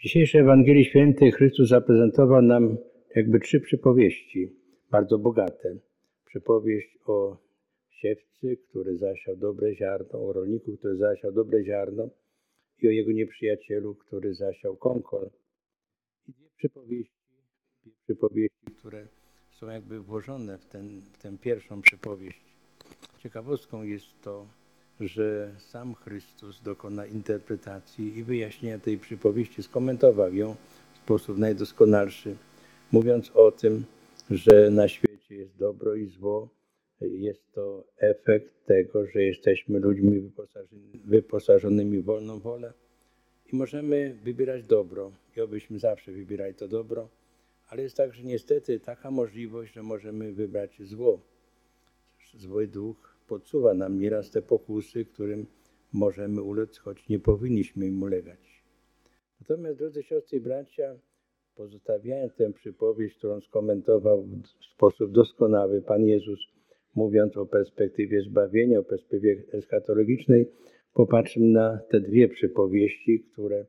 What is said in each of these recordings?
W dzisiejszej Ewangelii Świętej Chrystus zaprezentował nam jakby trzy przypowieści, bardzo bogate. Przypowieść o siewcy, który zasiał dobre ziarno, o rolniku, który zasiał dobre ziarno i o jego nieprzyjacielu, który zasiał konkol. I dwie przypowieści, dwie przypowieści, które są jakby włożone w, ten, w tę pierwszą przypowieść. Ciekawostką jest to, że sam Chrystus dokona interpretacji i wyjaśnienia tej przypowieści, skomentował ją w sposób najdoskonalszy, mówiąc o tym, że na świecie jest dobro i zło. Jest to efekt tego, że jesteśmy ludźmi wyposażonymi, w wolną wolę i możemy wybierać dobro i obyśmy zawsze wybierali to dobro, ale jest także niestety taka możliwość, że możemy wybrać zło. Zły duch podsuwa nam nieraz te pokusy, którym możemy ulec, choć nie powinniśmy im ulegać. Natomiast, drodzy siostry i bracia, pozostawiając tę przypowieść, którą skomentował w sposób doskonały Pan Jezus, mówiąc o perspektywie zbawienia, o perspektywie eschatologicznej, popatrzmy na te dwie przypowieści, które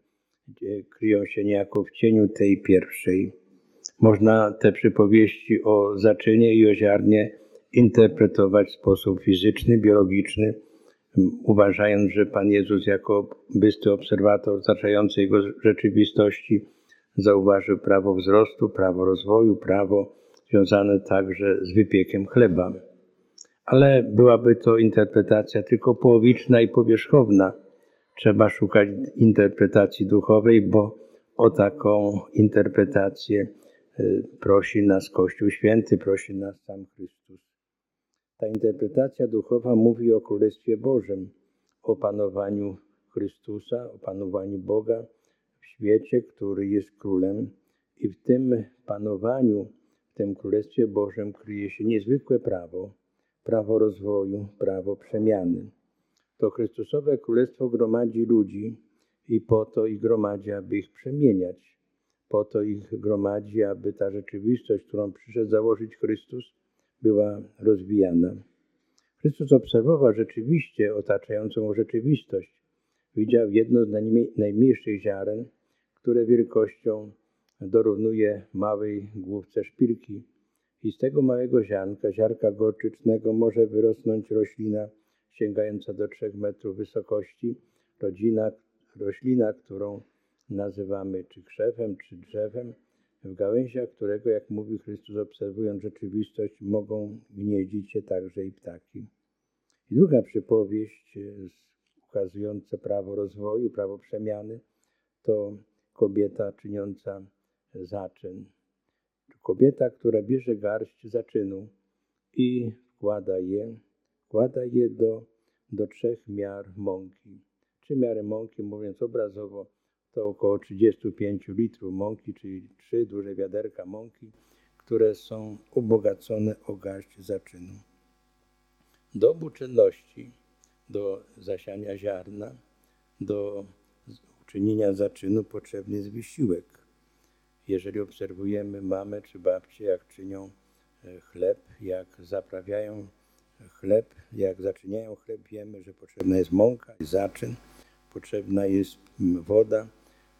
kryją się niejako w cieniu tej pierwszej. Można te przypowieści o zaczynie i o ziarnie interpretować w sposób fizyczny, biologiczny, uważając, że Pan Jezus jako bysty obserwator otaczającej jego rzeczywistości zauważył prawo wzrostu, prawo rozwoju, prawo związane także z wypiekiem chleba. Ale byłaby to interpretacja tylko połowiczna i powierzchowna. Trzeba szukać interpretacji duchowej, bo o taką interpretację y, prosi nas Kościół Święty, prosi nas sam Chrystus. Ta interpretacja duchowa mówi o Królestwie Bożym, o panowaniu Chrystusa, o panowaniu Boga w świecie, który jest królem. I w tym panowaniu, w tym Królestwie Bożym kryje się niezwykłe prawo, prawo rozwoju, prawo przemiany. To Chrystusowe Królestwo gromadzi ludzi i po to ich gromadzi, aby ich przemieniać. Po to ich gromadzi, aby ta rzeczywistość, którą przyszedł założyć Chrystus, była rozwijana. Chrystus obserwował rzeczywiście otaczającą rzeczywistość. Widział jedno z najmniejszych ziaren, które wielkością dorównuje małej główce szpilki. I z tego małego ziarnka, ziarka gorczycznego, może wyrosnąć roślina sięgająca do trzech metrów wysokości, rodzina, roślina, którą nazywamy czy krzewem, czy drzewem, w gałęziach którego, jak mówi Chrystus, obserwując rzeczywistość, mogą gnieździć się także i ptaki. I druga przypowieść e, ukazująca prawo rozwoju, prawo przemiany, to kobieta czyniąca zaczyn. Kobieta, która bierze garść zaczynu i wkłada je, wkłada je do, do trzech miar mąki. Trzy miary mąki, mówiąc obrazowo, to około 35 litrów mąki, czyli trzy duże wiaderka mąki, które są ubogacone o garść zaczynu. Do obu czynności, do zasiania ziarna, do uczynienia zaczynu potrzebny jest wysiłek. Jeżeli obserwujemy mamę czy babcię, jak czynią e, chleb, jak zaprawiają chleb, jak zaczyniają chleb, wiemy, że potrzebna jest mąka, zaczyn, potrzebna jest woda,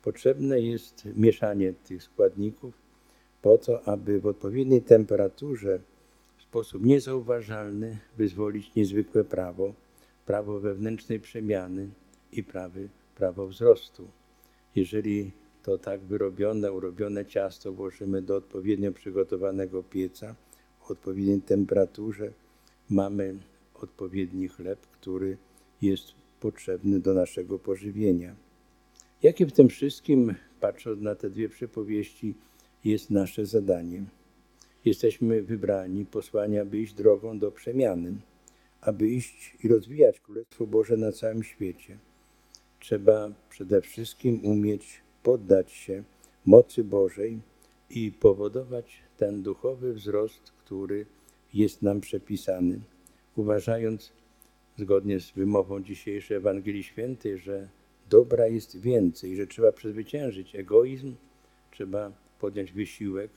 potrzebne jest mieszanie tych składników po to, aby w odpowiedniej temperaturze w sposób niezauważalny wyzwolić niezwykłe prawo, prawo wewnętrznej przemiany i prawy, prawo wzrostu. Jeżeli to tak wyrobione, urobione ciasto włożymy do odpowiednio przygotowanego pieca o odpowiedniej temperaturze, mamy odpowiedni chleb, który jest potrzebny do naszego pożywienia. Jakie w tym wszystkim, patrząc na te dwie przypowieści, jest nasze zadanie? Jesteśmy wybrani, posłani, aby iść drogą do przemiany, aby iść i rozwijać Królestwo Boże na całym świecie. Trzeba przede wszystkim umieć poddać się mocy Bożej i powodować ten duchowy wzrost, który jest nam przepisany, uważając, zgodnie z wymową dzisiejszej Ewangelii Świętej, że dobra jest więcej, że trzeba przezwyciężyć egoizm, trzeba podjąć wysiłek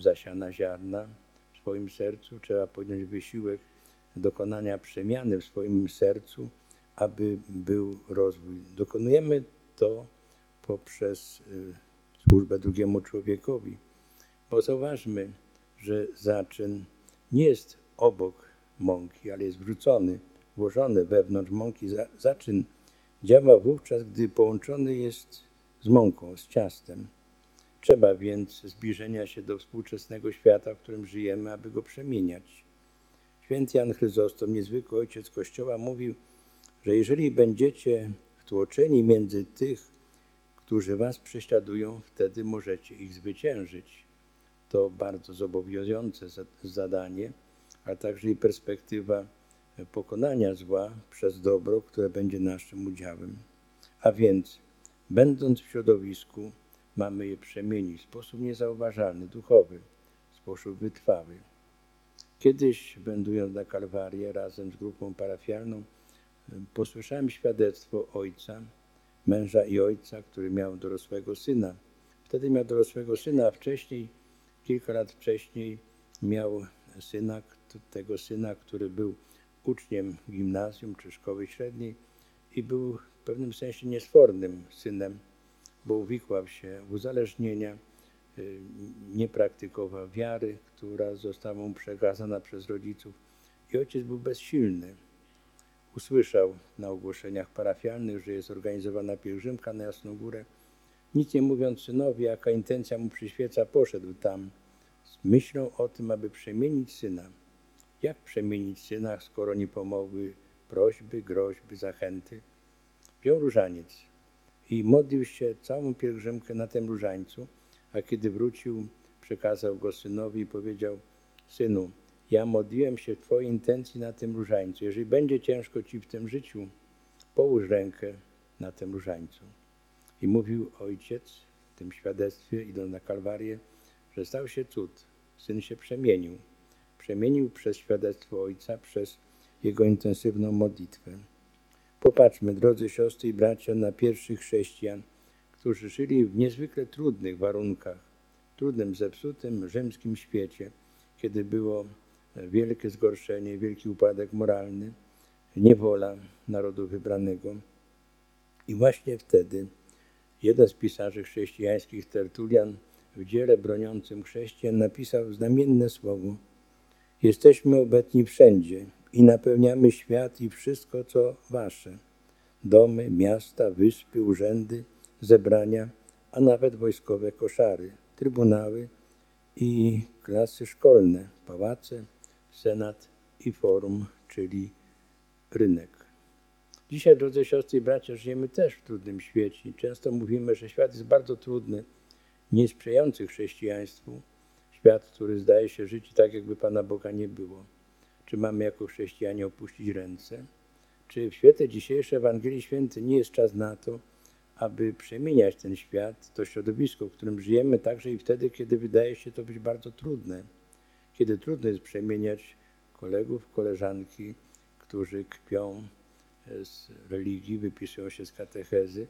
zasiana ziarna w swoim sercu, trzeba podjąć wysiłek dokonania przemiany w swoim sercu, aby był rozwój. Dokonujemy to poprzez y, służbę drugiemu człowiekowi. Bo zauważmy, że zaczyn nie jest obok mąki, ale jest wrzucony, włożony wewnątrz mąki. Zaczyn działa wówczas, gdy połączony jest z mąką, z ciastem. Trzeba więc zbliżenia się do współczesnego świata, w którym żyjemy, aby go przemieniać. Święty Jan Chryzostom, niezwykły ojciec Kościoła, mówił, że jeżeli będziecie wtłoczeni między tych, którzy was prześladują, wtedy możecie ich zwyciężyć. To bardzo zobowiązujące zadanie, a także i perspektywa pokonania zła przez dobro, które będzie naszym udziałem. A więc, będąc w środowisku, mamy je przemienić w sposób niezauważalny, duchowy, w sposób wytrwały. Kiedyś, będując na Kalwarię razem z grupą parafialną, posłyszałem świadectwo ojca, męża i ojca, który miał dorosłego syna. Wtedy miał dorosłego syna, a wcześniej, kilka lat wcześniej, miał syna, tego syna, który był uczniem gimnazjum czy szkoły średniej i był w pewnym sensie niesfornym synem, bo uwikłał się w uzależnienia, y, nie praktykował wiary, która została mu przekazana przez rodziców i ojciec był bezsilny. Usłyszał na ogłoszeniach parafialnych, że jest organizowana pielgrzymka na Jasną Górę. Nic nie mówiąc synowi, jaka intencja mu przyświeca, poszedł tam z myślą o tym, aby przemienić syna. Jak przemienić syna, skoro nie pomogły prośby, groźby, zachęty? Wziął różaniec i modlił się całą pielgrzymkę na tym różańcu, a kiedy wrócił, przekazał go synowi i powiedział: Synu, ja modliłem się w Twojej intencji na tym różańcu. Jeżeli będzie ciężko Ci w tym życiu, połóż rękę na tym różańcu. I mówił ojciec w tym świadectwie, idąc na Kalwarię, że stał się cud. Syn się przemienił. Przemienił przez świadectwo ojca, przez jego intensywną modlitwę. Popatrzmy, drodzy siostry i bracia, na pierwszych chrześcijan, którzy żyli w niezwykle trudnych warunkach, trudnym, zepsutym rzymskim świecie, kiedy było wielkie zgorszenie, wielki upadek moralny, niewola narodu wybranego. I właśnie wtedy jeden z pisarzy chrześcijańskich, Tertulian, w dziele broniącym chrześcijan napisał znamienne słowo Jesteśmy obecni wszędzie i napełniamy świat i wszystko, co wasze. Domy, miasta, wyspy, urzędy, zebrania, a nawet wojskowe koszary, trybunały i klasy szkolne, pałace, senat i forum, czyli rynek. Dzisiaj, drodzy siostry i bracia, żyjemy też w trudnym świecie. Często mówimy, że świat jest bardzo trudny, niesprzyjający chrześcijaństwu. Świat, który zdaje się żyć tak, jakby Pana Boga nie było. Czy mamy jako chrześcijanie opuścić ręce? Czy w świetle dzisiejszej Ewangelii Święty nie jest czas na to, aby przemieniać ten świat, to środowisko, w którym żyjemy, także i wtedy, kiedy wydaje się to być bardzo trudne? kiedy trudno jest przemieniać kolegów, koleżanki, którzy kpią z religii, wypisują się z katechezy.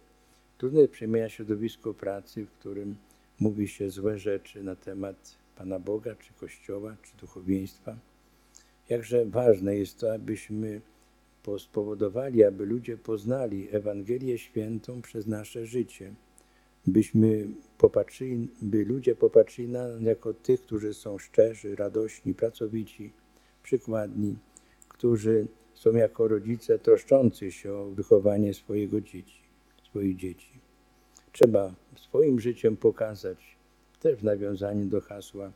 Trudno jest przemieniać środowisko pracy, w którym mówi się złe rzeczy na temat Pana Boga, czy Kościoła, czy duchowieństwa. Jakże ważne jest to, abyśmy spowodowali, aby ludzie poznali Ewangelię Świętą przez nasze życie byśmy popatrzyli, by ludzie popatrzyli na nas jako tych, którzy są szczerzy, radośni, pracowici, przykładni, którzy są jako rodzice troszczący się o wychowanie swojego dzieci, swoich dzieci. Trzeba swoim życiem pokazać, też w nawiązaniu do hasła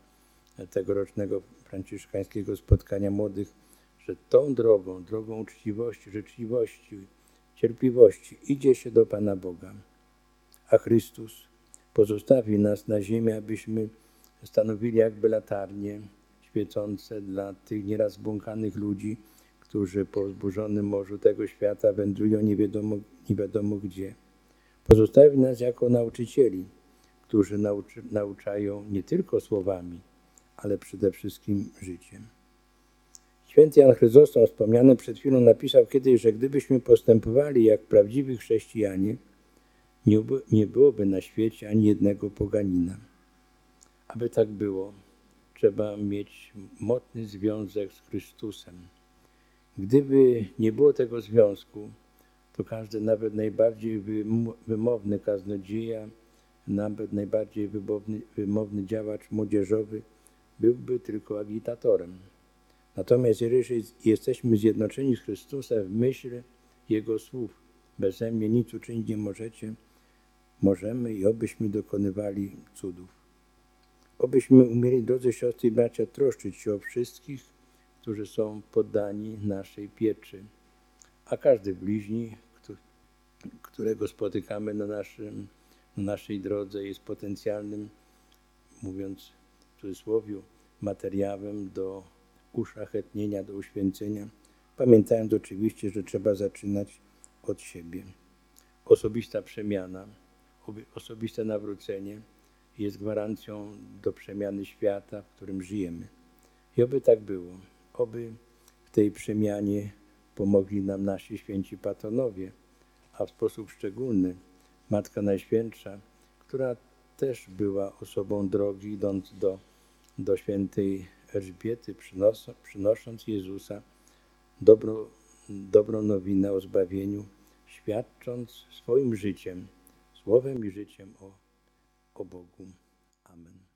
tegorocznego franciszkańskiego spotkania młodych, że tą drogą, drogą uczciwości, życzliwości, cierpliwości idzie się do Pana Boga a Chrystus pozostawi nas na ziemi, abyśmy stanowili jakby latarnie świecące dla tych nieraz błąkanych ludzi, którzy po zburzonym morzu tego świata wędrują nie wiadomo, nie wiadomo gdzie. Pozostawi nas jako nauczycieli, którzy nauczy, nauczają nie tylko słowami, ale przede wszystkim życiem. Święty Jan Chryzostom, wspomniany przed chwilą, napisał kiedyś, że gdybyśmy postępowali jak prawdziwi chrześcijanie, nie, byłoby na świecie ani jednego poganina. Aby tak było, trzeba mieć mocny związek z Chrystusem. Gdyby nie było tego związku, to każdy, nawet najbardziej wymowny kaznodzieja, nawet najbardziej wymowny, wymowny działacz młodzieżowy byłby tylko agitatorem. Natomiast jeżeli jesteśmy zjednoczeni z Chrystusem w myśl Jego słów, beze mnie nic uczynić nie możecie, możemy i obyśmy dokonywali cudów. Obyśmy umieli, drodzy siostry i bracia, troszczyć się o wszystkich, którzy są poddani naszej pieczy, a każdy bliźni, któ- którego spotykamy na, naszym, na naszej drodze, jest potencjalnym, mówiąc w cudzysłowie, materiałem do uszlachetnienia, do uświęcenia, pamiętając oczywiście, że trzeba zaczynać od siebie. Osobista przemiana, obi- osobiste nawrócenie jest gwarancją do przemiany świata, w którym żyjemy. I oby tak było. Oby w tej przemianie pomogli nam nasi święci patronowie, a w sposób szczególny Matka Najświętsza, która też była osobą drogi, idąc do, do świętej Elżbiety, przynos, przynosząc Jezusa dobro, dobrą nowinę o zbawieniu, świadcząc swoim życiem, słowem i życiem o, o Bogu. Amen.